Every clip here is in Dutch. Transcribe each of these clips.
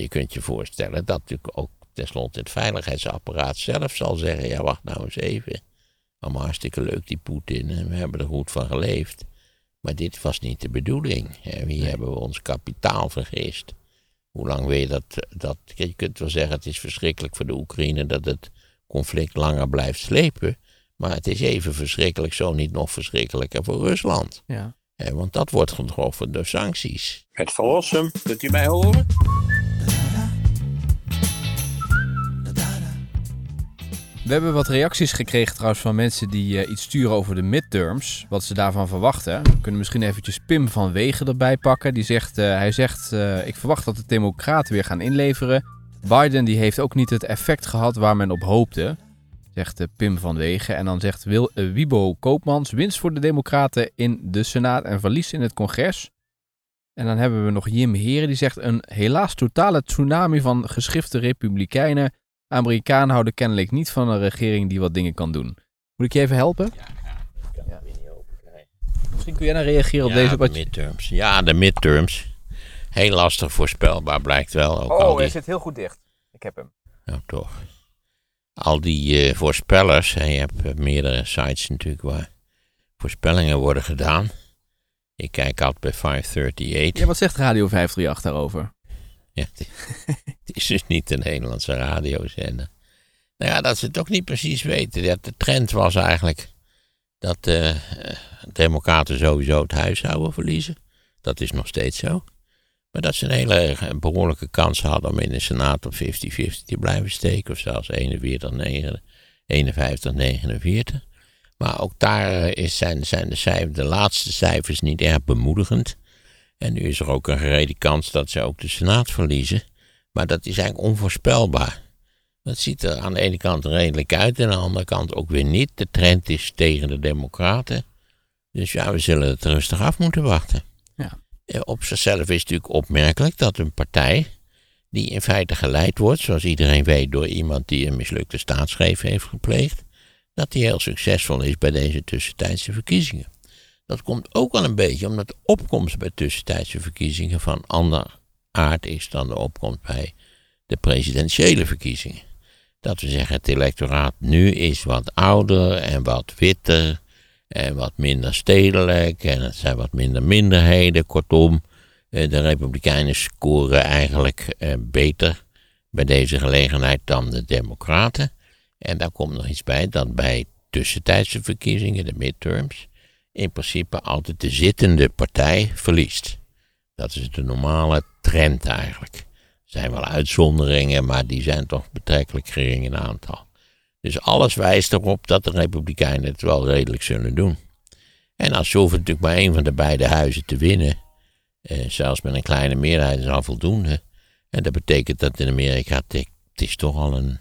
Je kunt je voorstellen dat natuurlijk ook tenslotte het veiligheidsapparaat zelf zal zeggen: ja, wacht nou eens even. Allemaal hartstikke leuk, die Poetin, en we hebben er goed van geleefd. Maar dit was niet de bedoeling. Hè. Hier hebben we ons kapitaal vergist. Hoe lang wil je dat, dat. Je kunt wel zeggen: het is verschrikkelijk voor de Oekraïne dat het conflict langer blijft slepen. Maar het is even verschrikkelijk, zo niet nog verschrikkelijker voor Rusland. Ja. Hè, want dat wordt getroffen door sancties. Het verlossen, kunt u mij horen? We hebben wat reacties gekregen trouwens van mensen die eh, iets sturen over de midterms. Wat ze daarvan verwachten. We kunnen misschien eventjes Pim van Wegen erbij pakken. Die zegt, eh, hij zegt, eh, ik verwacht dat de democraten weer gaan inleveren. Biden die heeft ook niet het effect gehad waar men op hoopte. Zegt Pim van Wegen. En dan zegt Wil, Wibo Koopmans, winst voor de democraten in de Senaat en verlies in het congres. En dan hebben we nog Jim Heren die zegt een helaas totale tsunami van geschifte republikeinen Amerikanen houden kennelijk niet van een regering die wat dingen kan doen. Moet ik je even helpen? Ja, ik kan het weer niet open krijgen. Misschien kun jij dan reageren op deze. de midterms. Ja, de midterms. Heel lastig voorspelbaar blijkt wel. Ook al die, zit heel goed dicht. Ik heb hem. nou, toch. Al die eh, voorspellers, en je hebt eh, meerdere sites natuurlijk waar voorspellingen worden gedaan. Ik kijk altijd bij 538. Ja, wat zegt Radio 538 daarover? Het, is dus niet de Nederlandse radiozender. Nou ja, dat ze het ook niet precies weten. Ja, de trend was eigenlijk dat de democraten sowieso het huis zouden verliezen. Dat is nog steeds zo. Maar dat ze een hele een behoorlijke kans hadden om in de Senaat op 50-50 te blijven steken. Of zelfs 51-49. Maar ook daar eh, is, zijn, zijn de, cijfers, de laatste cijfers niet erg bemoedigend. En nu is er ook een gerede kans dat ze ook de Senaat verliezen. Maar dat is eigenlijk onvoorspelbaar. Dat ziet er aan de ene kant redelijk uit en aan de andere kant ook weer niet. De trend is tegen de Democraten. Dus ja, we zullen het rustig af moeten wachten. Ja. Eh, Op zichzelf is het natuurlijk opmerkelijk dat een partij die in feite geleid wordt, zoals iedereen weet, door iemand die een mislukte staatsgreep heeft gepleegd, dat die heel succesvol is bij deze tussentijdse verkiezingen. Dat komt ook wel een beetje omdat de opkomst bij tussentijdse verkiezingen van ander aard is dan de opkomst bij de presidentiële verkiezingen. Dat we zeggen, het electoraat nu is wat ouder en wat witter en wat minder stedelijk en het zijn wat minder minderheden. Kortom, eh, de Republikeinen scoren eigenlijk eh, beter bij deze gelegenheid dan de Democraten. En daar komt nog iets bij dat bij tussentijdse verkiezingen, de midterms, in principe altijd de zittende partij verliest. Dat is de normale trend eigenlijk. Er zijn wel uitzonderingen, maar die zijn toch betrekkelijk gering in aantal. Dus alles wijst erop dat de Republikeinen het wel redelijk zullen doen. En als ze hoeven natuurlijk maar één van de beide huizen te winnen, eh, zelfs met een kleine meerderheid is al voldoende. En dat betekent dat in Amerika, het, het is toch al een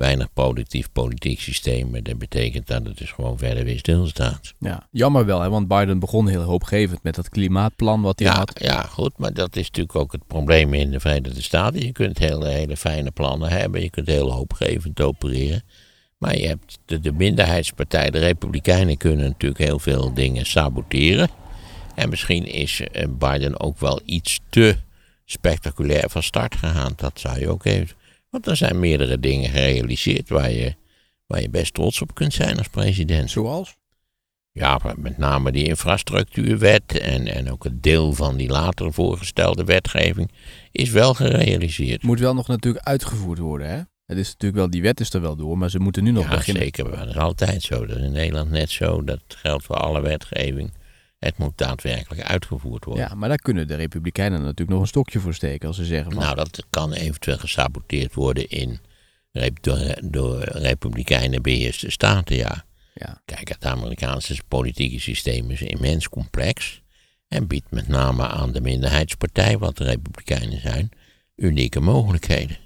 weinig productief politiek systeem, dat betekent dat het dus gewoon verder weer stilstaat. Ja, jammer wel, hè, want Biden begon heel hoopgevend met dat klimaatplan wat hij Ja, had. ja, goed, maar dat is natuurlijk ook het probleem in de Verenigde Staten. Je kunt hele, hele fijne plannen hebben, je kunt heel hoopgevend opereren. Maar je hebt de, de minderheidspartij, de Republikeinen kunnen natuurlijk heel veel dingen saboteren. En misschien is eh, Biden ook wel iets te spectaculair van start gegaan. Dat zou je ook even. Want er zijn meerdere dingen gerealiseerd waar je, waar je best trots op kunt zijn als president. Zoals? Ja, met name die infrastructuurwet en, en ook het deel van die later voorgestelde wetgeving is wel gerealiseerd. Moet wel nog natuurlijk uitgevoerd worden, hè? Het is natuurlijk wel, die wet is er wel door, maar ze moeten nu nog Ja, beginnen. zeker. Dat is altijd zo. Dat is in Nederland net zo. Dat geldt voor alle wetgeving. Het moet daadwerkelijk uitgevoerd worden. Ja, maar daar kunnen de Republikeinen natuurlijk nog een stokje voor steken als ze zeggen van, Nou, dat kan eventueel gesaboteerd worden in door, door republikeinen beheerste staten, ja. ja, Kijk, het Amerikaanse politieke systeem is immens complex. En biedt met name aan de minderheidspartij, wat de republikeinen zijn, unieke mogelijkheden.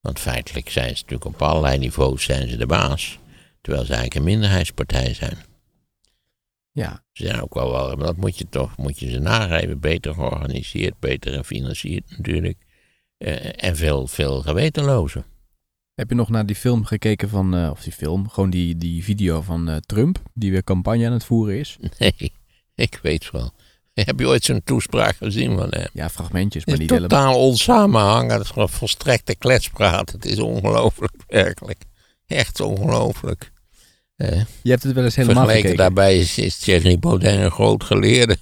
Want feitelijk zijn ze natuurlijk op allerlei niveaus zijn ze de baas. Terwijl ze eigenlijk een minderheidspartij zijn. Ja, Ze zijn ook wel, wel maar dat moet je toch moet je ze nageven. Beter georganiseerd, beter gefinancierd natuurlijk. Eh, en veel, veel gewetenlozen. Heb je nog naar die film gekeken van, eh, of die film, gewoon die, die video van eh, Trump, die weer campagne aan het voeren is? Nee, ik weet wel. Heb je ooit zo'n toespraak gezien van hem? Ja, fragmentjes, maar Het is niet helemaal. totaal onsamenhangend. Het is gewoon volstrekte kletspraat. Het is ongelooflijk, werkelijk. Echt ongelooflijk. Eh, Je hebt het wel eens helemaal vergeleken gekeken. daarbij is, is Thierry Baudet een groot geleerde.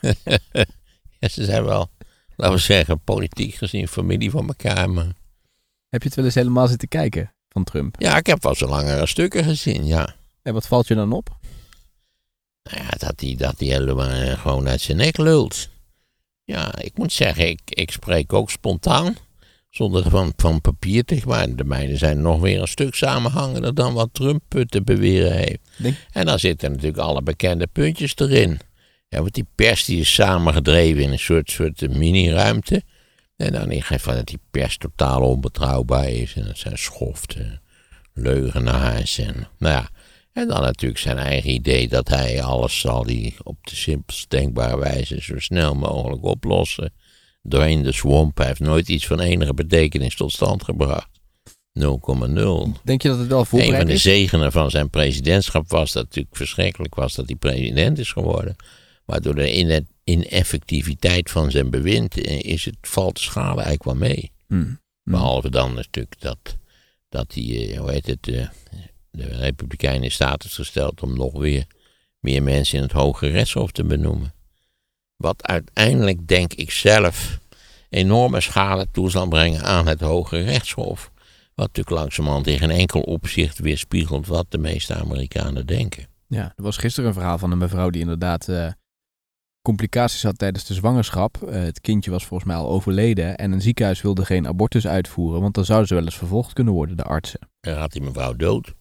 ja, ze zijn wel, laten we zeggen, politiek gezien familie van elkaar. Maar Heb je het wel eens helemaal zitten kijken van Trump? ja, ik heb wel zo langere stukken gezien, ja. En wat valt je dan op? Nou ja, dat hij, dat hij helemaal eh, gewoon uit zijn nek lult. Ja, ik moet zeggen, ik, ik spreek ook spontaan. Zonder van, van papier te maar De mijne zijn nog weer een stuk samenhangender dan wat Trump te beweren heeft. En dan zitten natuurlijk alle bekende puntjes erin. Ja, want die pers die is samengedreven in een soort, soort mini-ruimte. En dan ik geef van dat die pers totaal onbetrouwbaar is. En dat zijn schoften, leugenaars. En, nou ja, en dan natuurlijk zijn eigen idee dat hij alles zal die op de simpelst denkbare wijze zo snel mogelijk oplossen. Swamp. Hij heeft nooit iets van enige betekenis tot stand gebracht. 0,0. Denk je dat het wel Een van voorbereid de is? zegenen van zijn presidentschap was dat het natuurlijk verschrikkelijk was dat hij president is geworden. Maar door de ine- ineffectiviteit van zijn bewind is het, valt de schade eigenlijk wel mee. Hmm. Behalve dan natuurlijk dat, dat hij, eh, hoe heet het, eh, de Republikeinen in staat is gesteld om nog weer meer mensen in het Hoge Rechtshof te benoemen. Wat uiteindelijk, denk ik zelf, enorme schade toe zal brengen aan het Hoge Rechtshof. Wat natuurlijk langzamerhand in geen enkel opzicht weerspiegelt wat de meeste Amerikanen denken. Ja, er was gisteren een verhaal van een mevrouw die inderdaad eh, complicaties had tijdens de zwangerschap. Eh, het kindje was volgens mij al overleden en een ziekenhuis wilde geen abortus uitvoeren, want dan zouden ze wel eens vervolgd kunnen worden, de artsen. En gaat die mevrouw dood?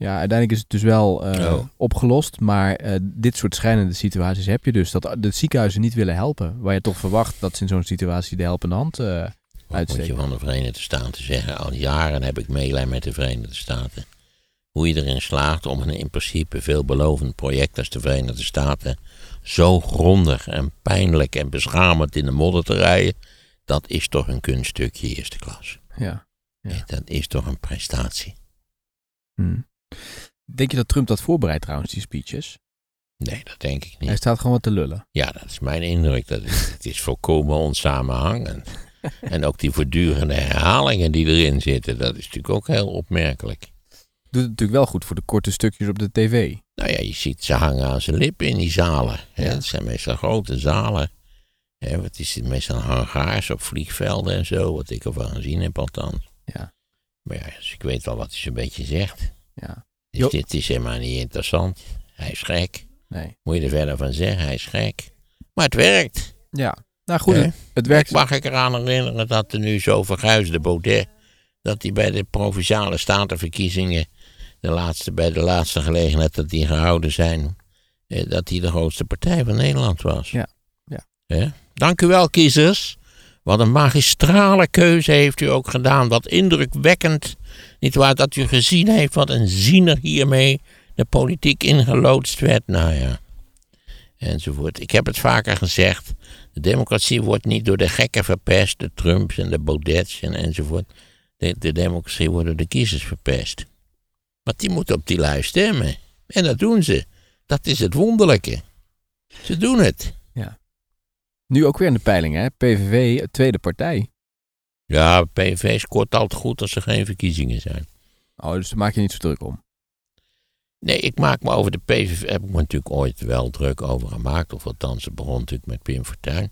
Ja, uiteindelijk is het dus wel eh, Oh. opgelost, maar eh, dit soort schrijnende situaties heb je dus. Dat de ziekenhuizen niet willen helpen, waar je toch verwacht dat ze in zo'n situatie de helpende hand eh, Wat moet uitsteken. je van de Verenigde Staten zeggen? Al jaren heb ik meelijn met de Verenigde Staten. Hoe je erin slaagt om een in principe veelbelovend project als de Verenigde Staten zo grondig en pijnlijk en beschamend in de modder te rijden, dat is toch een kunststukje eerste klas. Ja. Ja. Dat is toch een prestatie. Hm. Denk je dat Trump dat voorbereidt trouwens, die speeches? Nee, dat denk ik Hij niet. staat gewoon wat te lullen. Ja, dat is mijn indruk. Dat is, het is volkomen onsamenhangend. En ook die voortdurende herhalingen die erin zitten, dat is natuurlijk ook heel opmerkelijk. Doet het natuurlijk wel goed voor de korte stukjes op de tv. Nou ja, je ziet ze hangen aan zijn lippen in die zalen. Hè. Ja. Het zijn meestal grote zalen. Hè, wat is het? Meestal hangaars op vliegvelden en zo, wat ik ervan gezien heb althans. Ja. Maar ja, dus ik weet wel wat hij zo'n beetje zegt. Ja, Dus Jo- dit is helemaal niet interessant. Hij is gek. nee. Moet je er verder van zeggen, hij is gek. Maar het werkt. Ja, nou goed, het, werkt. Mag ik eraan herinneren dat er nu zo verguisde Baudet... dat hij bij de provinciale statenverkiezingen... De laatste, bij de laatste gelegenheid dat die gehouden zijn... eh, dat hij de grootste partij van Nederland was. Ja, ja. Dank u wel, kiezers. Wat een magistrale keuze heeft u ook gedaan. Wat indrukwekkend. Niet waar dat u gezien heeft wat een ziener hiermee de politiek ingeloodst werd. Nou ja, enzovoort. Ik heb het vaker gezegd. De democratie wordt niet door de gekken verpest. De Trumps en de Baudets en enzovoort. De, de democratie wordt door de kiezers verpest. Want die moeten op die lui stemmen. En dat doen ze. Dat is het wonderlijke. Ze doen het. Nu ook weer in de peilingen, hè? PVV, tweede partij. Ja, PVV scoort altijd goed als er geen verkiezingen zijn. Oh, dus daar maak je niet zo druk om. Nee, ik maak me over de PVV, heb ik me natuurlijk ooit wel druk over gemaakt. Of althans, het begon natuurlijk met Pim Fortuyn.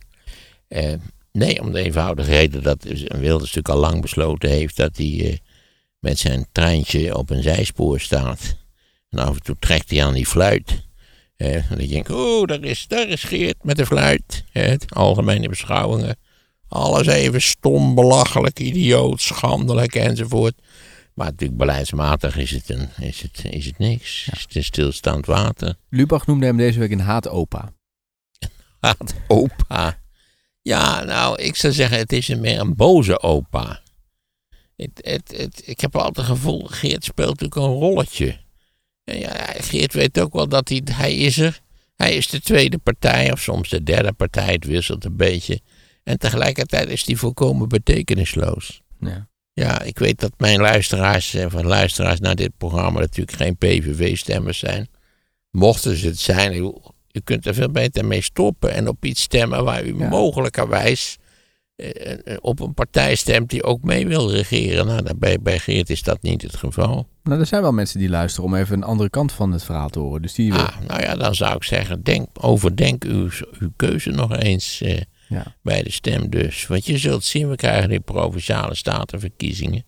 Eh, nee, om de eenvoudige reden dat Wilders natuurlijk al lang besloten heeft dat hij eh, met zijn treintje op een zijspoor staat. En af en toe trekt hij aan die fluit. Eh, en dan denk ik, oh, daar is, daar is Geert met de fluit. Het algemene beschouwingen. Alles even stom, belachelijk, idioot, schandelijk enzovoort. Maar natuurlijk beleidsmatig is het, een, is het, is het niks. Is het een stilstaand water. Lubach noemde hem deze week een haatopa. Haat opa. Ja, nou, ik zou zeggen, het is meer een boze opa. Het, het, het, ik heb altijd het gevoel, Geert speelt natuurlijk een rolletje. Ja, Geert weet ook wel dat hij, hij is er. Hij is de tweede partij, of soms de derde partij. Het wisselt een beetje. En tegelijkertijd is hij volkomen betekenisloos. Ja. Ja, ik weet dat mijn luisteraars, eh, van luisteraars naar dit programma natuurlijk geen PVV-stemmers zijn. Mochten ze het zijn, U kunt er veel beter mee stoppen en op iets stemmen waar u Ja. mogelijkerwijs op een partij stemt die ook mee wil regeren. Nou, bij, bij Geert is dat niet het geval. Nou, er zijn wel mensen die luisteren om even een andere kant van het verhaal te horen. Dus die... Ah, nou ja, dan zou ik zeggen, denk, overdenk uw, uw keuze nog eens eh, ja. bij de stem dus. Want je zult zien, we krijgen die provinciale statenverkiezingen.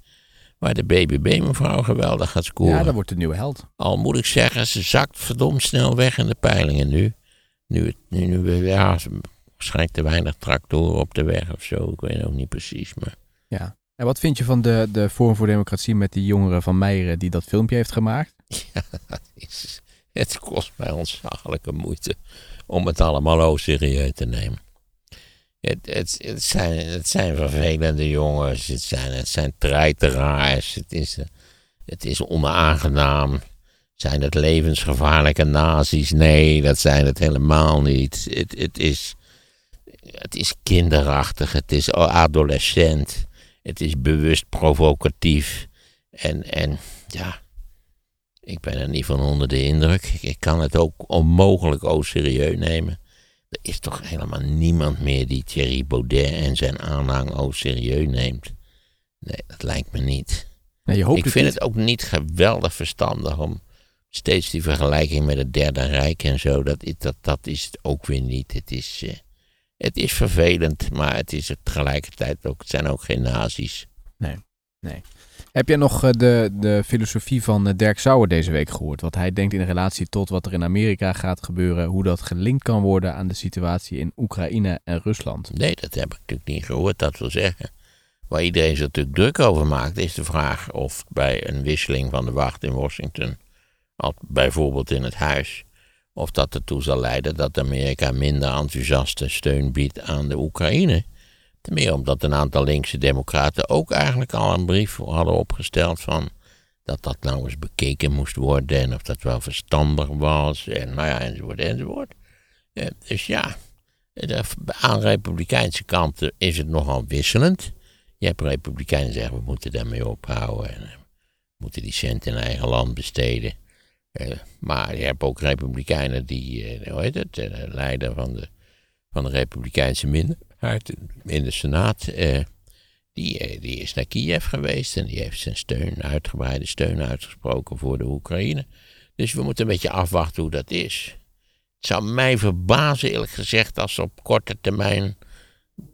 Waar de BBB mevrouw geweldig gaat scoren. ja, dat wordt de nieuwe held. Al moet ik zeggen, ze zakt verdomd snel weg in de peilingen nu. Nu, nu, nu we- ja, waarschijnlijk te weinig tractoren op de weg of zo. Ik weet ook niet precies. Maar Ja. En wat vind je van de, de Forum voor Democratie met die jongere van Meijeren die dat filmpje heeft gemaakt? het, is- het kost mij ontzaglijke moeite om het allemaal ook serieus te nemen. Het, het, het, zijn, het zijn vervelende jongens, het zijn, het zijn treiteraars, het is, het is onaangenaam. Zijn het levensgevaarlijke nazi's? Nee, dat zijn het helemaal niet. Het, het, is, het is kinderachtig, het is adolescent, het is bewust provocatief. En, en ja, ik ben er niet van onder de indruk. Ik, kan het ook onmogelijk ook serieus nemen. Er is toch helemaal niemand meer die Thierry Baudet en zijn aanhang ook serieus neemt. Nee, dat lijkt me niet. Nee, je hoopt ik vind het ook niet geweldig verstandig om steeds die vergelijking met het Derde Rijk en zo. Dat, is- dat, dat is het ook weer niet. Het is, eh, het is vervelend, maar het is het tegelijkertijd ook. Het zijn ook geen nazi's. Heb jij nog eh, de, de filosofie van eh, Dirk Sauer deze week gehoord? Wat hij denkt in relatie tot wat er in Amerika gaat gebeuren. Hoe dat gelinkt kan worden aan de situatie in Oekraïne en Rusland. Nee, dat heb ik natuurlijk niet gehoord. Dat wil zeggen, waar iedereen zich natuurlijk druk over maakt, is de vraag of bij een wisseling van de wacht in Washington, bijvoorbeeld in het huis, of dat ertoe zal leiden dat Amerika minder enthousiaste steun biedt aan de Oekraïne. Ten meer omdat een aantal linkse democraten ook eigenlijk al een brief hadden opgesteld van dat dat nou eens bekeken moest worden en of dat wel verstandig was en nou ja, enzovoort, enzovoort. Eh, dus ja, aan de republikeinse kant eh, is het nogal wisselend. Je hebt republikeinen die zeggen we moeten daarmee ophouden en eh, we moeten die cent in eigen land besteden. Eh, maar je hebt ook republikeinen die, eh, hoe heet het, eh, de leider van de, van de republikeinse minderheid in de senaat, eh, die, eh, die is naar Kiev geweest en die heeft zijn steun, uitgebreide steun uitgesproken voor de Oekraïne. Dus we moeten een beetje afwachten hoe dat is. Het zou mij verbazen, eerlijk gezegd, als op korte termijn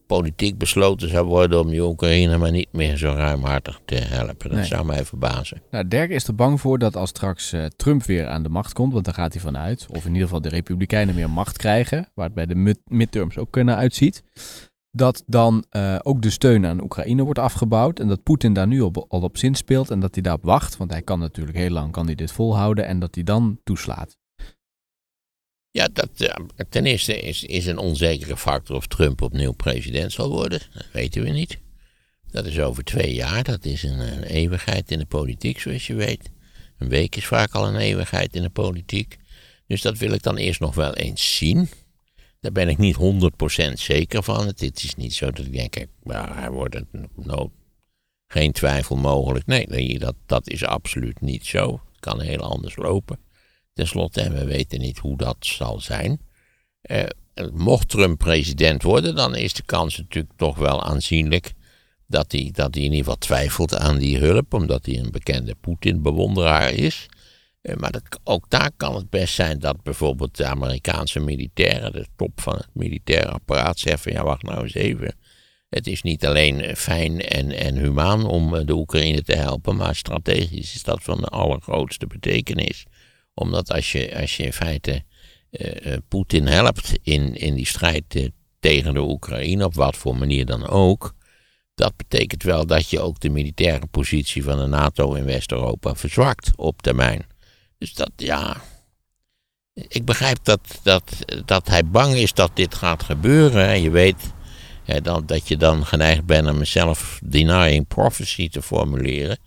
politiek besloten zou worden om die Oekraïne maar niet meer zo ruimhartig te helpen. Dat Nee. zou mij verbazen. Nou, Dirk is er bang voor dat als straks eh, Trump weer aan de macht komt, want daar gaat hij vanuit, of in ieder geval de Republikeinen meer macht krijgen, waar het bij de mid- midterms ook naar uitziet, dat dan eh, ook de steun aan Oekraïne wordt afgebouwd en dat Poetin daar nu op, al op zin speelt en dat hij daarop wacht, want hij kan natuurlijk heel lang kan hij dit volhouden en dat hij dan toeslaat. Ja, dat, ten eerste is, is een onzekere factor of Trump opnieuw president zal worden. Dat weten we niet. Dat is over twee jaar. Dat is een, een eeuwigheid in de politiek, zoals je weet. Een week is vaak al een eeuwigheid in de politiek. Dus dat wil ik dan eerst nog wel eens zien. Daar ben ik niet 100% zeker van. Het is niet zo dat ik denk, kijk, nou, hij wordt het no, geen twijfel mogelijk. Nee, nee, dat, dat is absoluut niet zo. Het kan heel anders lopen. Ten slotte, en we weten niet hoe dat zal zijn. Eh, mocht Trump president worden, dan is de kans natuurlijk toch wel aanzienlijk dat hij, dat hij in ieder geval twijfelt aan die hulp, omdat hij een bekende Poetin-bewonderaar is. Eh, maar dat, ook daar kan het best zijn dat bijvoorbeeld de Amerikaanse militairen, de top van het militaire apparaat, zeggen van ja, wacht nou eens even. Het is niet alleen eh, fijn en, en humaan om de Oekraïne te helpen, maar strategisch is dat van de allergrootste betekenis omdat als je, als je in feite eh, eh, Poetin helpt in, in die strijd eh, tegen de Oekraïne, op wat voor manier dan ook, dat betekent wel dat je ook de militaire positie van de NATO in West-Europa verzwakt op termijn. Dus dat, ja. Ik begrijp dat, dat, dat hij bang is dat dit gaat gebeuren. En je weet eh, dan, dat je dan geneigd bent om een self-denying prophecy te formuleren.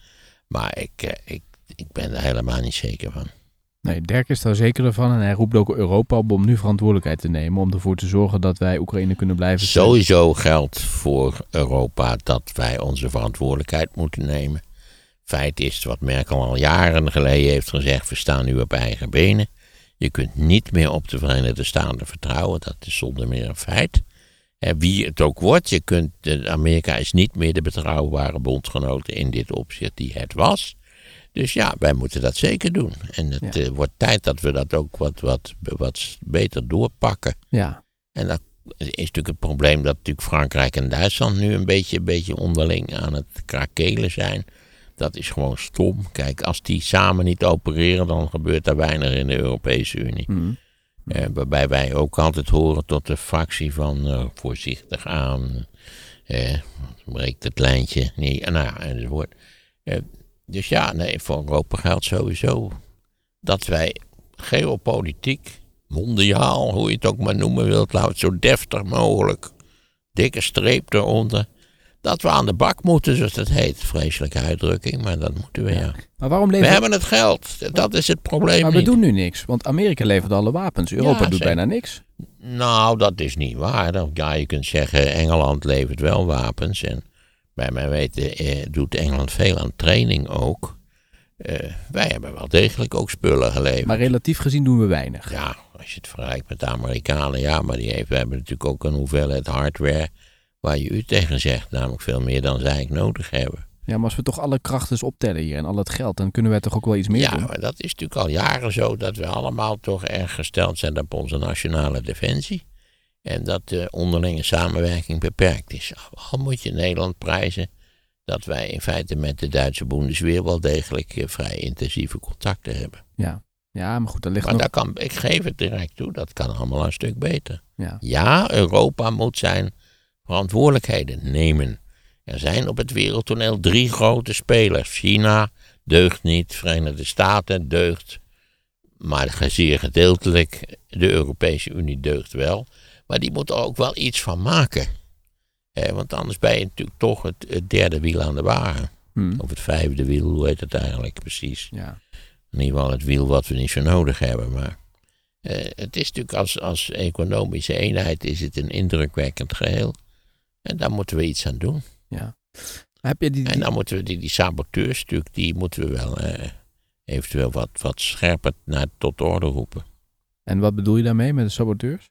Maar ik, ik, ik ben er helemaal niet zeker van. Nee, Dirk is daar zeker van en hij roept ook Europa op om nu verantwoordelijkheid te nemen om ervoor te zorgen dat wij Oekraïne kunnen blijven. Sowieso geldt voor Europa dat wij onze verantwoordelijkheid moeten nemen. Feit is wat Merkel al jaren geleden heeft gezegd: we staan nu op eigen benen. Je kunt niet meer op de Verenigde Staten vertrouwen, dat is zonder meer een feit. En wie het ook wordt, je kunt, Amerika is niet meer de betrouwbare bondgenoot in dit opzicht die het was. Dus ja, wij moeten dat zeker doen. En het Ja. eh, wordt tijd dat we dat ook wat, wat, wat beter doorpakken. Ja. En dat is natuurlijk het probleem dat natuurlijk Frankrijk en Duitsland nu een beetje, een beetje onderling aan het krakelen zijn. Dat is gewoon stom. Kijk, als die samen niet opereren, dan gebeurt er weinig in de Europese Unie. Mhm. Eh, waarbij wij ook altijd horen tot de fractie van eh, voorzichtig aan. Breekt het lijntje. Nee, nou ja, enzovoort. Dus ja, nee, voor Europa geldt sowieso dat wij geopolitiek, mondiaal, hoe je het ook maar noemen wilt, het zo deftig mogelijk, dikke streep eronder, dat we aan de bak moeten, zoals dat heet. Vreselijke uitdrukking, maar dat moeten we, ja. Maar waarom We levert... hebben het geld, dat is het probleem Maar we niet. doen nu niks, want Amerika levert alle wapens. Europa Ja, doet bijna niks. Nou, dat is niet waar. Ja, je kunt zeggen, Engeland levert wel wapens. En bij mijn weten eh, doet Engeland veel aan training ook. Eh, wij hebben wel degelijk ook spullen geleverd. Maar relatief gezien doen we weinig. Ja, als je het vergelijkt met de Amerikanen, ja, maar die heeft, we hebben natuurlijk ook een hoeveelheid hardware waar je u tegen zegt. Namelijk veel meer dan zij eigenlijk nodig hebben. Ja, maar als we toch alle krachten optellen hier en al het geld, dan kunnen wij toch ook wel iets meer ja, doen. maar dat is natuurlijk al jaren zo dat we allemaal toch erg gesteld zijn op onze nationale defensie. En dat de onderlinge samenwerking beperkt is. Al moet je Nederland prijzen dat wij in feite met de Duitse Bundesweer wel degelijk eh, vrij intensieve contacten hebben. Ja. ja, maar goed, dan ligt Maar nog... kan, ik geef het direct toe, dat kan allemaal een stuk beter. Ja. Ja, Europa moet zijn verantwoordelijkheden nemen. Er zijn op het wereldtoneel drie grote spelers. China deugt niet, Verenigde Staten deugt, maar zeer gedeeltelijk. De Europese Unie deugt wel. Maar die moeten er ook wel iets van maken. Eh, want anders ben je natuurlijk toch het, het derde wiel aan de wagen. Hm. Of het vijfde wiel, hoe heet het eigenlijk precies? Ja. In ieder geval het wiel wat we niet zo nodig hebben. Maar eh, het is natuurlijk als, als economische eenheid is het een indrukwekkend geheel. En daar moeten we iets aan doen. Heb je die... En die- dan moeten we die, die saboteurs natuurlijk, die moeten we wel eh, eventueel wat, wat scherper naar tot orde roepen. En wat bedoel je daarmee met de saboteurs?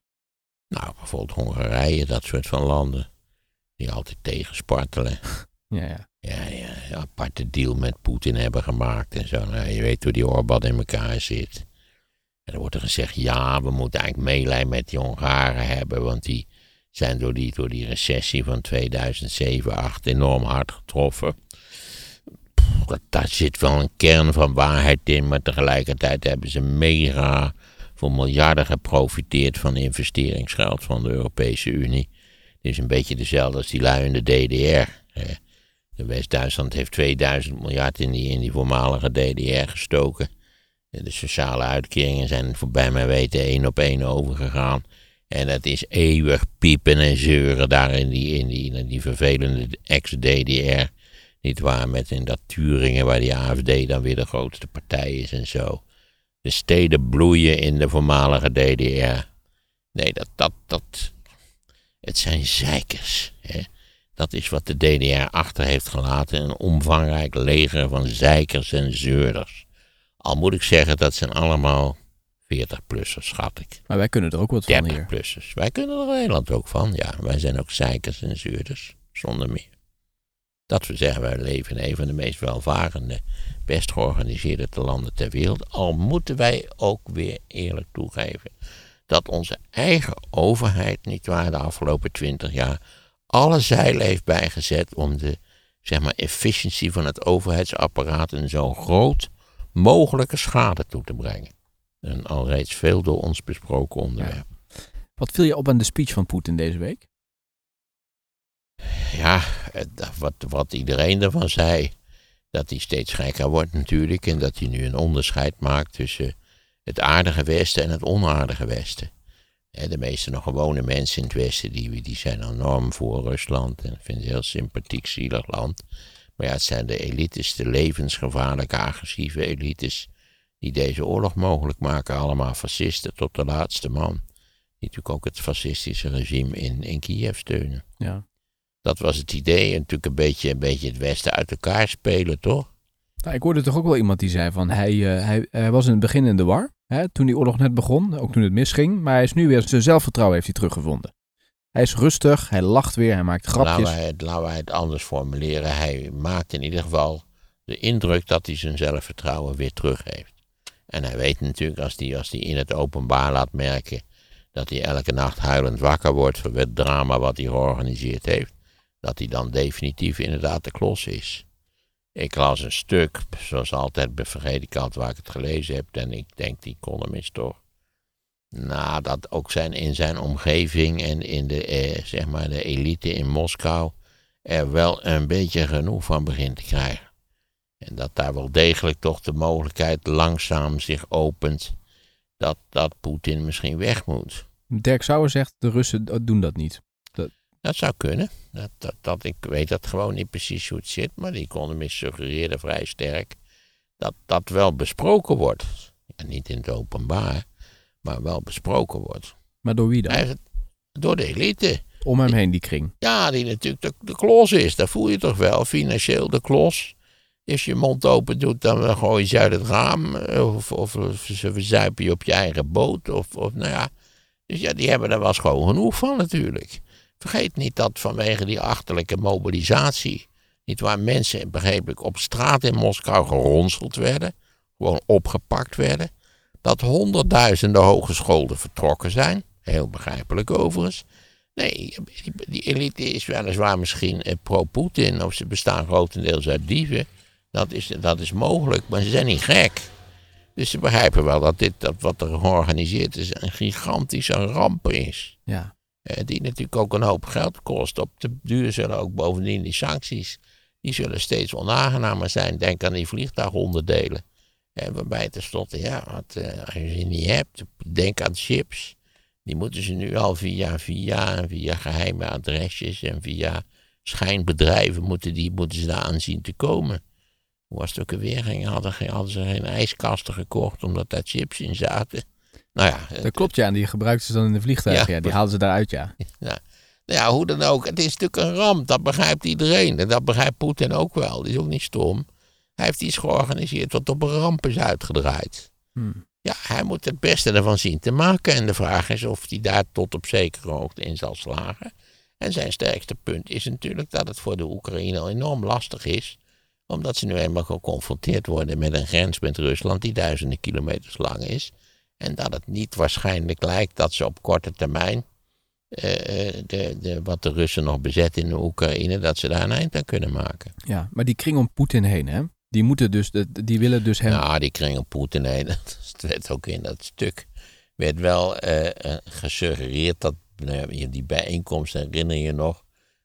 Nou, bijvoorbeeld Hongarije, dat soort van landen. Die altijd tegenspartelen. Ja, ja. Ja, ja, een aparte deal met Poetin hebben gemaakt en zo. Nou, je weet hoe die Orbán in elkaar zit. En dan wordt er gezegd, ja, we moeten eigenlijk meelijn met die Hongaren hebben, want die zijn door die, door die recessie van 2007, 2008 enorm hard getroffen. Pff, dat- Daar zit wel een kern van waarheid in, maar tegelijkertijd hebben ze mega voor miljarden geprofiteerd van investeringsgeld van de Europese Unie. Het is een beetje dezelfde als die lui in de DDR. De West-Duitsland heeft 2000 miljard in die, in die voormalige DDR gestoken. De sociale uitkeringen zijn voorbij mijn weten één op één overgegaan. En het is eeuwig piepen en zeuren daar in die, in die, in die vervelende ex-DDR. Niet waar, met in dat Turingen waar die AFD dan weer de grootste partij is en zo. De steden bloeien in de voormalige DDR. Nee, dat, dat, dat, het zijn zeikers. Hè? Dat is wat de DDR achter heeft gelaten. Een omvangrijk leger van zeikers en zeurders. Al moet ik zeggen, dat zijn allemaal 40-plussers, schat ik. Maar wij kunnen er ook wat van hier. 30-plussers. Wij kunnen er in Nederland ook van. Ja, wij zijn ook zeikers en zeurders. Zonder meer. Dat we zeggen, wij leven in een van de meest welvarende, best georganiseerde landen ter wereld. Al moeten wij ook weer eerlijk toegeven dat onze eigen overheid, niet waar, de afgelopen twintig jaar alle zeilen heeft bijgezet om de zeg maar, efficiëntie van het overheidsapparaat een zo groot mogelijke schade toe te brengen. Een alreeds veel door ons besproken onderwerp. Wat viel je op aan de speech van Poetin deze week? Ja, wat, wat iedereen ervan zei, dat hij steeds gekker wordt natuurlijk en dat hij nu een onderscheid maakt tussen het aardige Westen en het onaardige Westen. De meeste nog gewone mensen in het Westen, die, die zijn enorm voor Rusland en vinden het een heel sympathiek, zielig land. Maar ja, het zijn de elites, de levensgevaarlijke, agressieve elites, die deze oorlog mogelijk maken. Allemaal fascisten tot de laatste man. Die natuurlijk ook het fascistische regime in, in Kiev steunen. Ja. Dat was het idee. En natuurlijk een beetje, een beetje het Westen uit elkaar spelen, toch? Nou, ik hoorde toch ook wel iemand die zei van hij, eh, hij, hij was in het begin in de war. Hè, toen die oorlog net begon, ook toen het misging. Maar hij is nu weer zijn zelfvertrouwen heeft hij teruggevonden. Hij is rustig, hij lacht weer, hij maakt Laten grapjes. het, laten wij het anders formuleren. Hij maakt in ieder geval de indruk dat hij zijn zelfvertrouwen weer terug heeft. En hij weet natuurlijk, als hij, als hij in het openbaar laat merken dat hij elke nacht huilend wakker wordt voor het drama wat hij georganiseerd heeft, dat hij dan definitief inderdaad de klos is. Ik las een stuk, zoals altijd, vergeet ik altijd waar ik het gelezen heb, en ik denk die columnist toch. Nou, dat ook zijn in zijn omgeving en in de, eh, zeg maar de elite in Moskou er wel een beetje genoeg van begint te krijgen. En dat daar wel degelijk toch de mogelijkheid langzaam zich opent dat, dat Poetin misschien weg moet. Dirk Sauer zegt, de Russen doen dat niet. Dat zou kunnen. Dat, dat, dat, ik weet dat gewoon niet precies hoe het zit, maar de economist suggereerde vrij sterk dat dat wel besproken wordt. Ja, niet in het openbaar, maar wel besproken wordt. Maar door wie dan? Door de elite. Om hem heen, die kring. Ja, die natuurlijk de, de klos is. Dat voel je toch wel. Financieel de klos. Als je je mond open doet, dan gooi je ze uit het raam. eh, Of, of, of ze verzuipen je op je eigen boot. Of, of nou ja. Dus ja, die hebben er wel gewoon genoeg van natuurlijk. Vergeet niet dat vanwege die achterlijke mobilisatie. Niet waar mensen, begreep ik, op straat in Moskou geronseld werden. Gewoon opgepakt werden. Dat honderdduizenden hogescholen vertrokken zijn. Heel begrijpelijk overigens. Nee, die, elite is weliswaar misschien eh, pro-Poetin, of ze bestaan grotendeels uit dieven. Dat is, dat is mogelijk, maar ze zijn niet gek. Dus ze begrijpen wel dat dit, dat wat er georganiseerd is, een gigantische ramp is. Ja. Eh, die natuurlijk ook een hoop geld kost. Op de duur zullen ook bovendien die sancties, die zullen steeds onaangenamer zijn. Denk aan die vliegtuigonderdelen. Eh, waarbij tenslotte, ja, wat, eh, als je ze niet hebt, denk aan chips. Die moeten ze nu al via, via, en via geheime adresjes en via schijnbedrijven moeten, die, moeten ze daar aan zien te komen. Hoe was het ook? Ging, hadden, hadden ze geen ijskasten gekocht omdat daar chips in zaten? Nou ja, Dat klopt, ja. En die gebruikten ze dan in de vliegtuigen. Ja. Ja, die haalden ze daaruit, ja. Nou ja, hoe dan ook. Het is natuurlijk een ramp. Dat begrijpt iedereen. En dat begrijpt Poetin ook wel. Die is ook niet stom. Hij heeft iets georganiseerd wat op een ramp is uitgedraaid. Hmm. Ja, hij moet het beste ervan zien te maken. En de vraag is of hij daar tot op zekere hoogte in zal slagen. En zijn sterkste punt is natuurlijk dat het voor de Oekraïne al enorm lastig is. Omdat ze nu eenmaal geconfronteerd worden met een grens met Rusland die duizenden kilometers lang is. En dat het niet waarschijnlijk lijkt dat ze op korte termijn eh, eh, de, de, wat de Russen nog bezetten in de Oekraïne, dat ze daar een eind aan kunnen maken. ja. Maar die kring om Poetin heen, hè. Die moeten dus, die willen dus hem... Ja, die kring op Poetin heen, dat werd ook in dat stuk, werd wel eh, gesuggereerd dat nou die bijeenkomst, herinner je nog,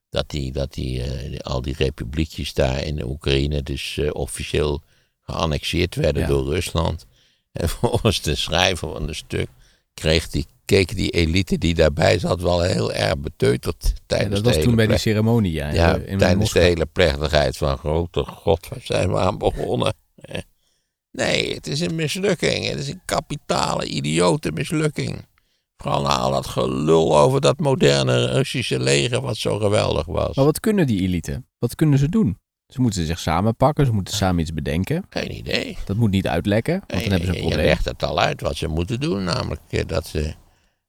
dat, die, dat die, al die republiekjes daar in de Oekraïne dus officieel geannexeerd werden Ja. door Rusland. En volgens de schrijver van het stuk kreeg die, keek die elite die daarbij zat wel heel erg beteuterd Ja, tijdens dat was toen bij die ceremonie, ja. ja, in- tijdens de hele plechtigheid van grote god, waar zijn we aan begonnen? Eh, Nee, het is een mislukking. Het is een kapitale, idiote mislukking. Vooral na al dat gelul over dat moderne Russische leger wat zo geweldig was. Maar wat kunnen die elite? Wat kunnen ze doen? Ze moeten zich samenpakken, ze moeten samen iets bedenken. Geen idee. Dat moet niet uitlekken, want Nee, dan hebben ze een je- je probleem. legt het al uit wat ze moeten doen, namelijk eh, dat ze,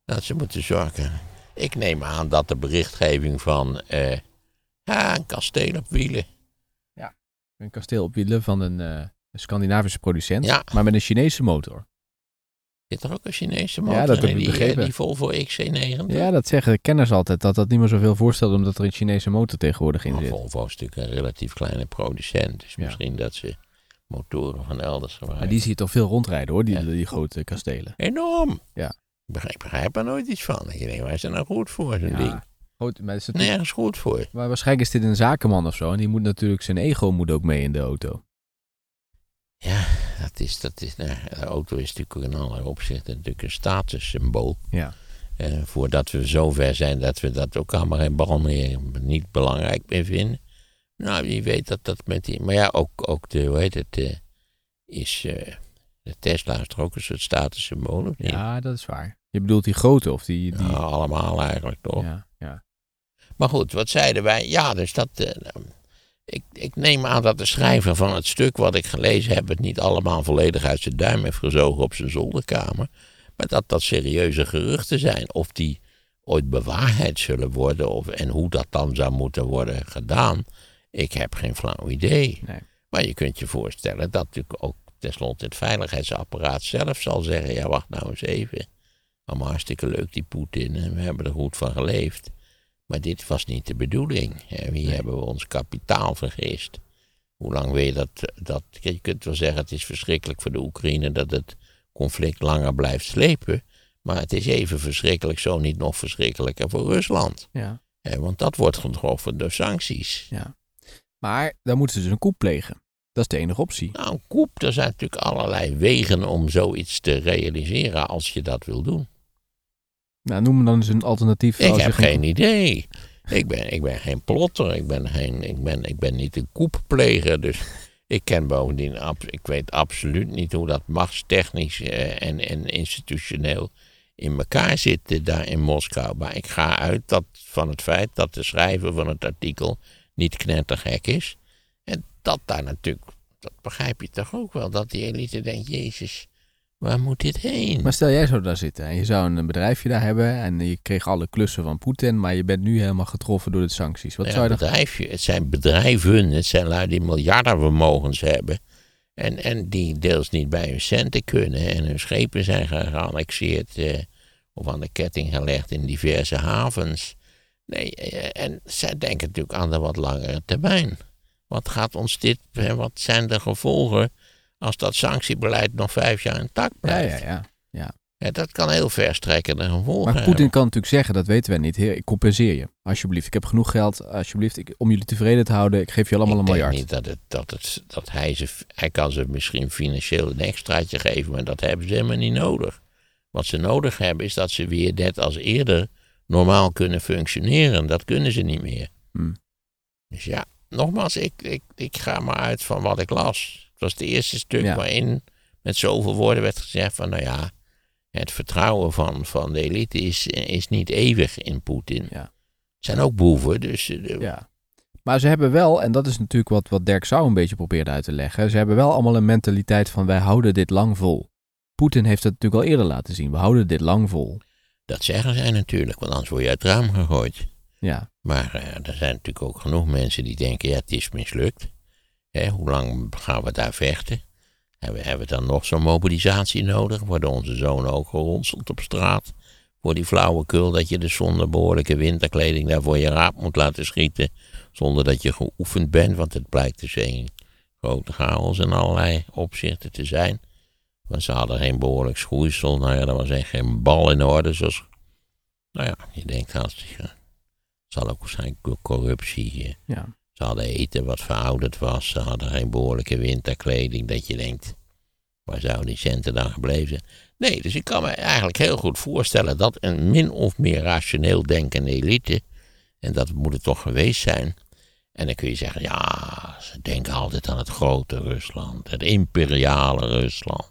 dat ze moeten zorgen. Ik neem aan dat de berichtgeving van eh, ja, een kasteel op wielen. Een kasteel op wielen van een, eh, een Scandinavische producent, Ja. maar met een Chinese motor. Zit er ook een Chinese motor Ja, dat in, heb ik die, eh, begrepen. die Volvo XC90? Ja, dat zeggen de kenners altijd, dat dat niet meer zoveel voorstelt omdat er een Chinese motor tegenwoordig in zit. Volvo is natuurlijk een relatief kleine producent. Dus Ja. misschien dat ze motoren van elders gebruiken. Maar die zie je toch veel rondrijden hoor, die, Ja. die grote kastelen. Enorm. Ja. Ik begrijp, begrijp er nooit iets van. Ik denk, waar is dat nou goed voor, zo'n Ja. ding? Goed, maar, is natuurlijk- Nergens goed voor. maar waarschijnlijk is dit een zakenman of zo en die moet natuurlijk, zijn ego moet ook mee in de auto. Ja, dat is, dat is, nou, de auto is natuurlijk in allerlei opzichten natuurlijk een statussymbool. Ja. Eh, voordat we zover zijn dat we dat ook allemaal geen bal meer niet belangrijk meer vinden. Nou, wie weet dat dat met die... Maar ja, ook, ook de, hoe heet het, eh, is... eh, de Tesla is toch ook een soort statussymbool, of niet? ja, dat is waar. Je bedoelt die grote of die... die allemaal eigenlijk toch. ja, ja. Maar goed, wat zeiden wij? Ja, dus dat. Ik, ik neem aan dat de schrijver van het stuk wat ik gelezen heb... het niet allemaal volledig uit zijn duim heeft gezogen op zijn zolderkamer. Maar dat dat serieuze geruchten zijn. Of die ooit bewaarheid zullen worden of, en hoe dat dan zou moeten worden gedaan... ik heb geen flauw idee. Nee. Maar je kunt je voorstellen dat natuurlijk ook tenslotte het veiligheidsapparaat zelf zal zeggen... ja, wacht nou eens even. Allemaal hartstikke leuk die Poetin en we hebben er goed van geleefd. Maar dit was niet de bedoeling. Hier hebben we ons kapitaal vergist. Hoe lang wil je dat, dat... Je kunt wel zeggen het is verschrikkelijk voor de Oekraïne dat het conflict langer blijft slepen... Maar het is even verschrikkelijk, zo niet nog verschrikkelijker voor Rusland. Ja. Want dat wordt getroffen door sancties. ja. Maar dan moeten ze dus een coup plegen. Dat is de enige optie. Nou, een koep, er zijn natuurlijk allerlei wegen om zoiets te realiseren als je dat wil doen. Nou, noem me dan eens een alternatief. Ik als heb geen idee. Ik ben, ik ben geen plotter, ik ben, geen, ik, ben, ik ben niet een koeppleger. Dus ik ken bovendien, ab- ik weet absoluut niet hoe dat machtstechnisch eh, en, en institutioneel in elkaar zit eh, daar in Moskou. Maar ik ga uit dat, van het feit dat de schrijver van het artikel niet knettergek is. En dat daar natuurlijk, dat begrijp je toch ook wel, dat die elite denkt, jezus, waar moet dit heen? Maar stel jij zou daar zitten en je zou een bedrijfje daar hebben en je kreeg alle klussen van Poetin, maar je bent nu helemaal getroffen door de sancties. Wat Ja, zou je dan... bedrijfje, het zijn bedrijven, het zijn lui die miljardenvermogens hebben. En, en die deels niet bij hun centen kunnen. En hun schepen zijn ge- geannexeerd eh, of aan de ketting gelegd in diverse havens. Nee, eh, en zij denken natuurlijk aan de wat langere termijn. Wat gaat ons dit, wat zijn de gevolgen als dat sanctiebeleid nog vijf jaar intact Ja, blijft? ja, ja. ja. Ja, dat kan heel verstrekkende gevolgen Maar hebben. Poetin kan natuurlijk zeggen, dat weten wij niet. Heer, ik compenseer je. Alsjeblieft, ik heb genoeg geld. Alsjeblieft, ik, om jullie tevreden te houden, ik geef je allemaal ik een denk miljard. niet dat, het, dat, het, dat hij ze... Hij kan ze misschien financieel een extraatje geven, maar dat hebben ze helemaal niet nodig. Wat ze nodig hebben is dat ze weer net als eerder normaal kunnen functioneren. Dat kunnen ze niet meer. Hmm. Dus ja, nogmaals, ik, ik, ik ga maar uit van wat ik las. Was het eerste stuk Ja. waarin met zoveel woorden werd gezegd van... nou ja, het vertrouwen van, van de elite is, is niet eeuwig in Poetin. Ja. Het zijn ook boeven, dus... eh, de- Ja. Maar ze hebben wel, en dat is natuurlijk wat, wat Dirk Sau een beetje probeerde uit te leggen. Ze hebben wel allemaal een mentaliteit van wij houden dit lang vol. Poetin heeft dat natuurlijk al eerder laten zien. We houden dit lang vol. Dat zeggen zij natuurlijk, want anders word je uit het raam gegooid. Ja, Maar eh, er zijn natuurlijk ook genoeg mensen die denken, ja, het is mislukt. Hoe lang gaan we daar vechten? Hebben, hebben we dan nog zo'n mobilisatie nodig? Worden onze zonen ook geronseld op straat? Voor die flauwekul dat je dus zonder behoorlijke winterkleding daar voor je raap moet laten schieten. Zonder dat je geoefend bent, want het blijkt dus een grote chaos in allerlei opzichten te zijn. Want ze hadden geen behoorlijk schoeisel. Nou ja, er was echt geen bal in orde. Zoals, nou ja, je denkt hartstikke. Het zal ook waarschijnlijk corruptie. eh, ja. Ze hadden eten wat verouderd was. Ze hadden geen behoorlijke winterkleding. Dat je denkt, waar zouden die centen dan gebleven zijn? Nee, dus ik kan me eigenlijk heel goed voorstellen dat een min of meer rationeel denkende elite, en dat moet het toch geweest zijn. En dan kun je zeggen, ja, ze denken altijd aan het grote Rusland, het imperiale Rusland.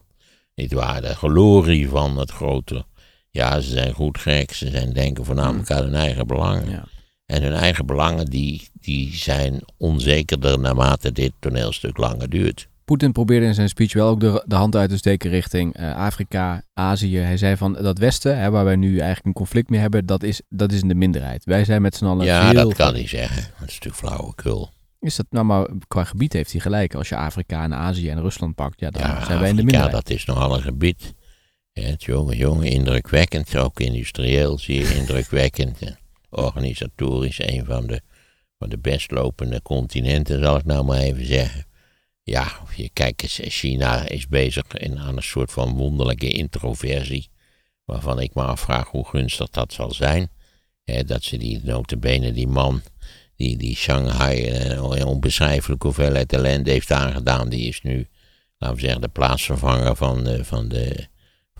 Niet waar, de glorie van het grote. Ja, ze zijn goed gek, ze zijn denken voornamelijk aan hun eigen belangen. ja. En hun eigen belangen die, die zijn onzekerder naarmate dit toneelstuk langer duurt. Poetin probeerde in zijn speech wel ook de, de hand uit te steken richting eh, Afrika, Azië. Hij zei van dat Westen, hè, waar wij nu eigenlijk een conflict mee hebben, dat is, dat is in de minderheid. Wij zijn met z'n allen Ja, dat kan hij zeggen. Dat is natuurlijk flauwekul. Is dat nou maar qua gebied heeft hij gelijk. Als je Afrika en Azië en Rusland pakt, ja, dan Ja, zijn wij in de minderheid. dat is nogal een gebied. Ja, het jonge, jonge, indrukwekkend. Ook industrieel zeer indrukwekkend. Organisatorisch een van de, van de best lopende continenten, zal ik nou maar even zeggen. Ja, je kijkt eens, China is bezig in, aan een soort van wonderlijke introversie. Waarvan ik me afvraag hoe gunstig dat zal zijn. Hè, dat ze die notabene, die man, die, die Shanghai eh, een onbeschrijfelijke hoeveelheid ellende heeft aangedaan. Die is nu, laten we zeggen, de plaatsvervanger van de, van de,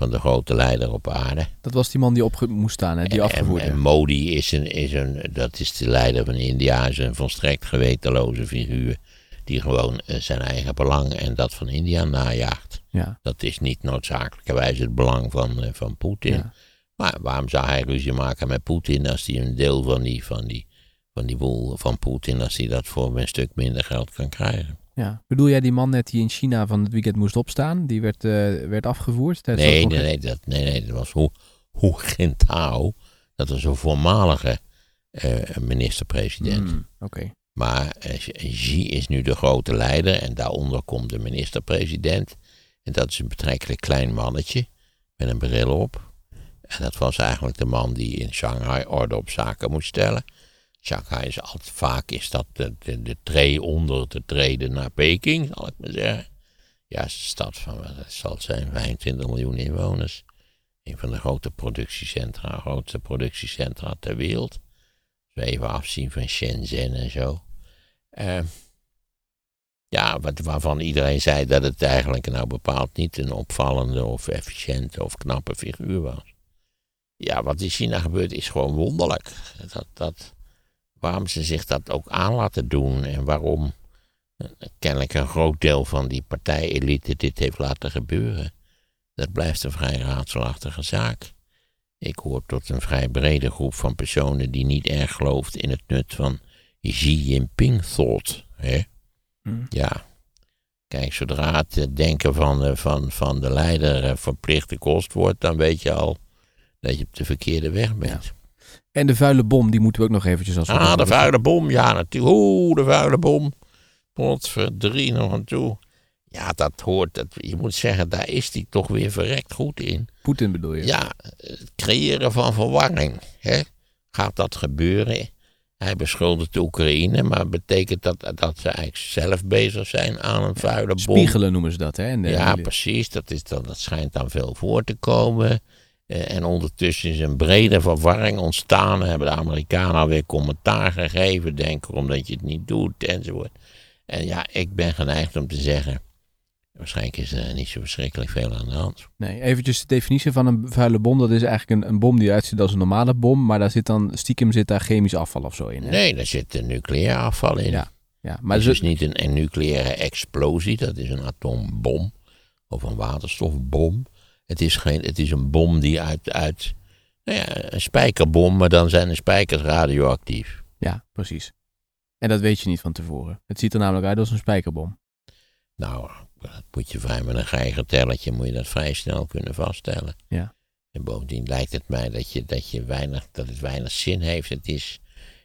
van de grote leider op aarde. Dat was die man die op moest staan, hè, die En- afgevoerd En. Modi is een, is een, dat is de leider van India, is een volstrekt gewetenloze figuur. Die gewoon eh, zijn eigen belang en dat van India najaagt. Ja, Dat is niet noodzakelijkerwijs het belang van, eh, van Poetin. Ja. Maar waarom zou hij ruzie maken met Poetin als hij een deel van die, van die, van die boel van Poetin als hij dat voor een stuk minder geld kan krijgen. Ja. Bedoel jij die man net die in China van het weekend moest opstaan? Die werd, eh, werd afgevoerd? Nee, dat nee, nee, dat, nee, nee, dat was Hu, Hu Jintao. Dat was een voormalige eh, minister-president. Hmm, Oké. Maar eh, Xi is nu de grote leider en daaronder komt de minister-president. En dat is een betrekkelijk klein mannetje met een bril op. En dat was eigenlijk de man die in Shanghai orde op zaken moest stellen. Shanghai is altijd vaak is dat de, de, de tree onder te treden naar Peking, zal ik maar zeggen. Ja, is stad van, wat zal zijn, 25 miljoen inwoners. Een van de grote productiecentra, grootste productiecentra ter wereld. We even afzien van Shenzhen en zo. Eh, ja, wat, waarvan iedereen zei dat het eigenlijk nou bepaald niet een opvallende of efficiënte of knappe figuur was. Ja, wat in China gebeurt is gewoon wonderlijk. Dat, dat, waarom ze zich dat ook aan laten doen en waarom eh, kennelijk een groot deel van die partijelite dit heeft laten gebeuren. Dat blijft een vrij raadselachtige zaak. Ik hoor tot een vrij brede groep van personen die niet erg gelooft in het nut van Xi Jinping thought. Hè? Hmm. Ja. Kijk, zodra het eh, denken van de, van, van de leider eh, verplichte kost wordt, dan weet je al dat je op de verkeerde weg bent. En de vuile bom, die moeten we ook nog eventjes als Ah, de vuile bom, ja natuurlijk. Oeh, de vuile bom. Potverdrie nog aan toe. Ja, dat hoort, dat, je moet zeggen, daar is hij toch weer verrekt goed in. Poetin bedoel je? Ja, het creëren van verwarring. Hè? Gaat dat gebeuren? Hij beschuldigt de Oekraïne, maar betekent dat dat ze eigenlijk zelf bezig zijn aan een vuile bom? Spiegelen noemen ze dat, hè? Ja, precies. Dat, is dan, dat schijnt dan veel voor te komen. Eh, en ondertussen is een brede verwarring ontstaan. Hebben de Amerikanen alweer commentaar gegeven. Denken omdat je het niet doet enzovoort. En ja, ik ben geneigd om te zeggen. Waarschijnlijk is er niet zo verschrikkelijk veel aan de hand. Nee, eventjes de definitie van een vuile bom. Dat is eigenlijk een, een bom die eruit ziet als een normale bom. Maar daar zit dan, stiekem zit daar chemisch afval of zo in. Hè? Nee, daar zit een nucleair afval in. Ja, Ja, maar Maar het dus, is niet een, een nucleaire explosie, dat is een atoombom of een waterstofbom. Het is, geen, het is een bom die uit, uit nou ja, een spijkerbom, maar dan zijn de spijkers radioactief. ja, precies. En dat weet je niet van tevoren. Het ziet er namelijk uit als een spijkerbom. Nou, dat moet je vrij met een geigertelletje, moet je dat vrij snel kunnen vaststellen. Ja. En bovendien lijkt het mij dat, je, dat, je weinig, dat het weinig zin heeft. Het is,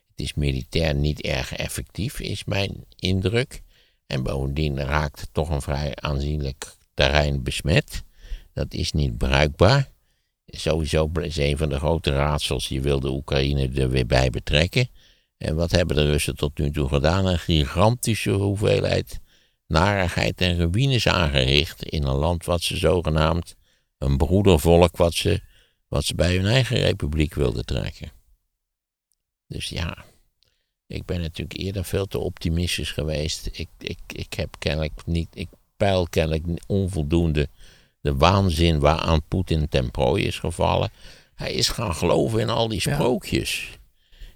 het is militair niet erg effectief, is mijn indruk. En bovendien raakt het toch een vrij aanzienlijk terrein besmet. Dat is niet bruikbaar. Sowieso is een van de grote raadsels. Je wil de Oekraïne er weer bij betrekken. En wat hebben de Russen tot nu toe gedaan? Een gigantische hoeveelheid narigheid en ruïnes aangericht in een land wat ze zogenaamd een broedervolk wat ze, wat ze bij hun eigen republiek wilden trekken. Dus ja, ik ben natuurlijk eerder veel te optimistisch geweest. Ik, ik, ik heb kennelijk niet, ik peil kennelijk onvoldoende de waanzin waaraan Poetin ten prooi is gevallen. Hij is gaan geloven in al die Ja. sprookjes.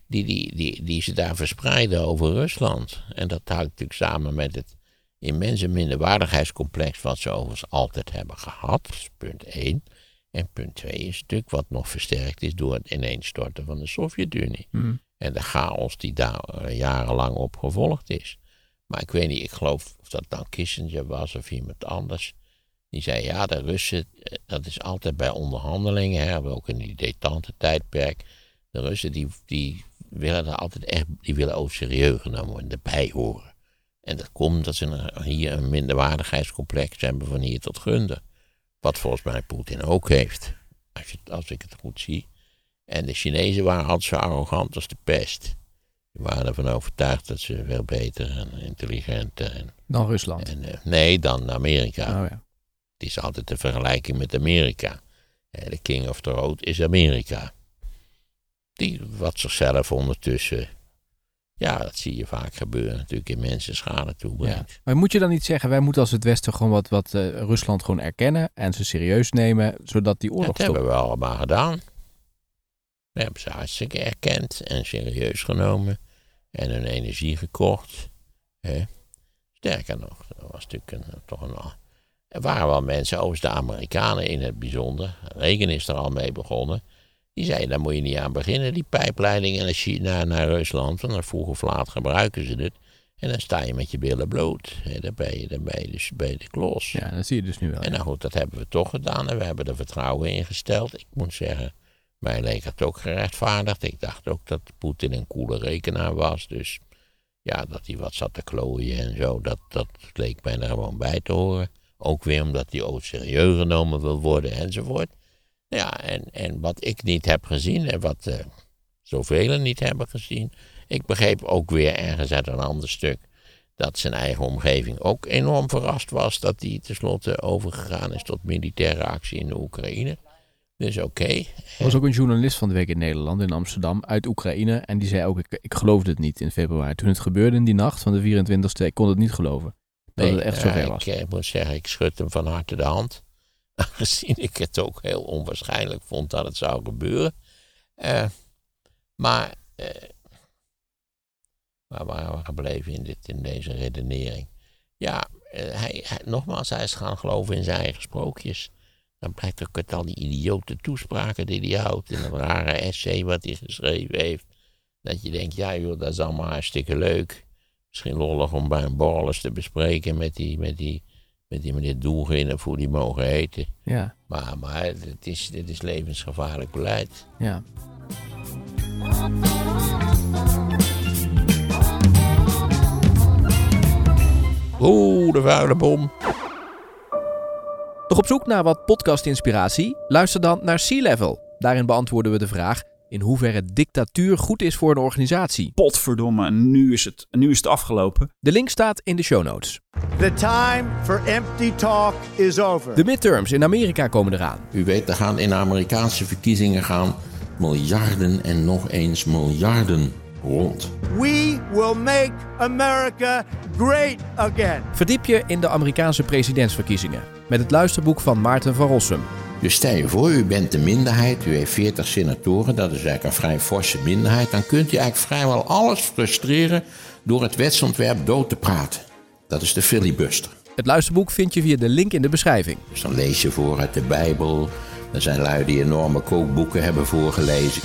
Die, die, die, die ze daar verspreiden over Rusland. En dat hangt natuurlijk samen met het immense minderwaardigheidscomplex wat ze overigens altijd hebben gehad. Dat is punt 1. En punt 2 is natuurlijk wat nog versterkt is door het ineenstorten van de Sovjet-Unie. Hm. En de chaos die daar eh, jarenlang op gevolgd is. Maar ik weet niet, ik geloof of dat nou Kissinger was of iemand anders. Die zei, ja, de Russen, eh, dat is altijd bij onderhandelingen, hè, ook in die detente tijdperk. De Russen die, die willen er altijd echt, die willen ook serieus genomen worden, erbij horen. En dat komt dat ze hier een minderwaardigheidscomplex hebben van hier tot gunden. Wat volgens mij Poetin ook heeft, als, je, als ik het goed zie. En de Chinezen waren altijd zo arrogant als de pest. Die waren ervan overtuigd dat ze veel beter en intelligenter en, Dan Rusland. en eh, nee dan Amerika. Oh ja. Het is altijd de vergelijking met Amerika. Eh, De king of the road is Amerika. Die wat zichzelf ondertussen, ja, dat zie je vaak gebeuren, natuurlijk in mensen schade ja. toebrengt. Maar moet je dan niet zeggen, wij moeten als het Westen gewoon wat, wat eh, Rusland gewoon erkennen en ze serieus nemen, zodat die oorlog dat stopt? hebben we allemaal gedaan. We hebben ze hartstikke erkend en serieus genomen en hun energie gekocht. Hè. Sterker nog, dat was natuurlijk een, toch een. Er waren wel mensen, overigens de Amerikanen in het bijzonder. Reagan is er al mee begonnen. Die zei, daar moet je niet aan beginnen, die pijpleiding naar, Chi- naar, Rusland. Want dan vroeg of laat gebruiken ze het. En dan sta je met je billen bloot. Hè, dan ben je, dan ben je dus bij de klos. Ja, dat zie je dus nu wel. En nou goed, dat hebben we toch gedaan. En we hebben er vertrouwen in gesteld. Ik moet zeggen, mij leek het ook gerechtvaardigd. Ik dacht ook dat Poetin een coole rekenaar was. Dus ja, dat hij wat zat te klooien en zo, dat, dat leek mij er gewoon bij te horen. Ook weer omdat hij ook serieus genomen wil worden enzovoort. Ja, en, en wat ik niet heb gezien en wat eh zoveel niet hebben gezien. Ik begreep ook weer ergens uit een ander stuk dat zijn eigen omgeving ook enorm verrast was dat hij tenslotte overgegaan is tot militaire actie in de Oekraïne. Dus oké. Er was ook een journalist van de week in Nederland, in Amsterdam, uit Oekraïne. En die zei ook, ik, ik geloofde het niet in februari. Toen het gebeurde in die nacht van de 24e, ik kon het niet geloven. Dat het echt zover was. Ik, eh, moet zeggen, ik schud hem van harte de hand. Aangezien ik het ook heel onwaarschijnlijk vond dat het zou gebeuren. Eh, maar eh, waar waren we gebleven in, dit, in deze redenering? Ja, eh, hij, hij- nogmaals, hij is gaan geloven in zijn eigen sprookjes. Dan blijkt ook uit al die idiote toespraken die hij houdt. En een rare essay wat hij geschreven heeft. Dat je denkt, ja joh, dat is allemaal hartstikke leuk. Misschien lollig om bij een borrel eens te bespreken met die, met die, met die meneer Doelgin of hoe die mogen heten. Ja, Maar, maar het is, dit is levensgevaarlijk beleid. ja. Oeh, de vuile bom. Nog op zoek naar wat podcast-inspiratie? Luister dan naar Sea Level. Daarin beantwoorden we de vraag in hoeverre dictatuur goed is voor een organisatie. Potverdomme, nu is het, nu is het afgelopen. De link staat in de show notes. The time for empty talk is over. De midterms in Amerika komen eraan. U weet, er gaan in de Amerikaanse verkiezingen gaan miljarden en nog eens miljarden rond. We will make America great again. Verdiep je in de Amerikaanse presidentsverkiezingen met het luisterboek van Maarten van Rossum. Dus stel je voor, u bent de minderheid, u heeft 40 senatoren, dat is eigenlijk een vrij forse minderheid. Dan kunt u eigenlijk vrijwel alles frustreren door het wetsontwerp dood te praten. Dat is de filibuster. Het luisterboek vind je via de link in de beschrijving. Dus dan lees je voor uit de Bijbel. Er zijn lui die enorme kookboeken hebben voorgelezen.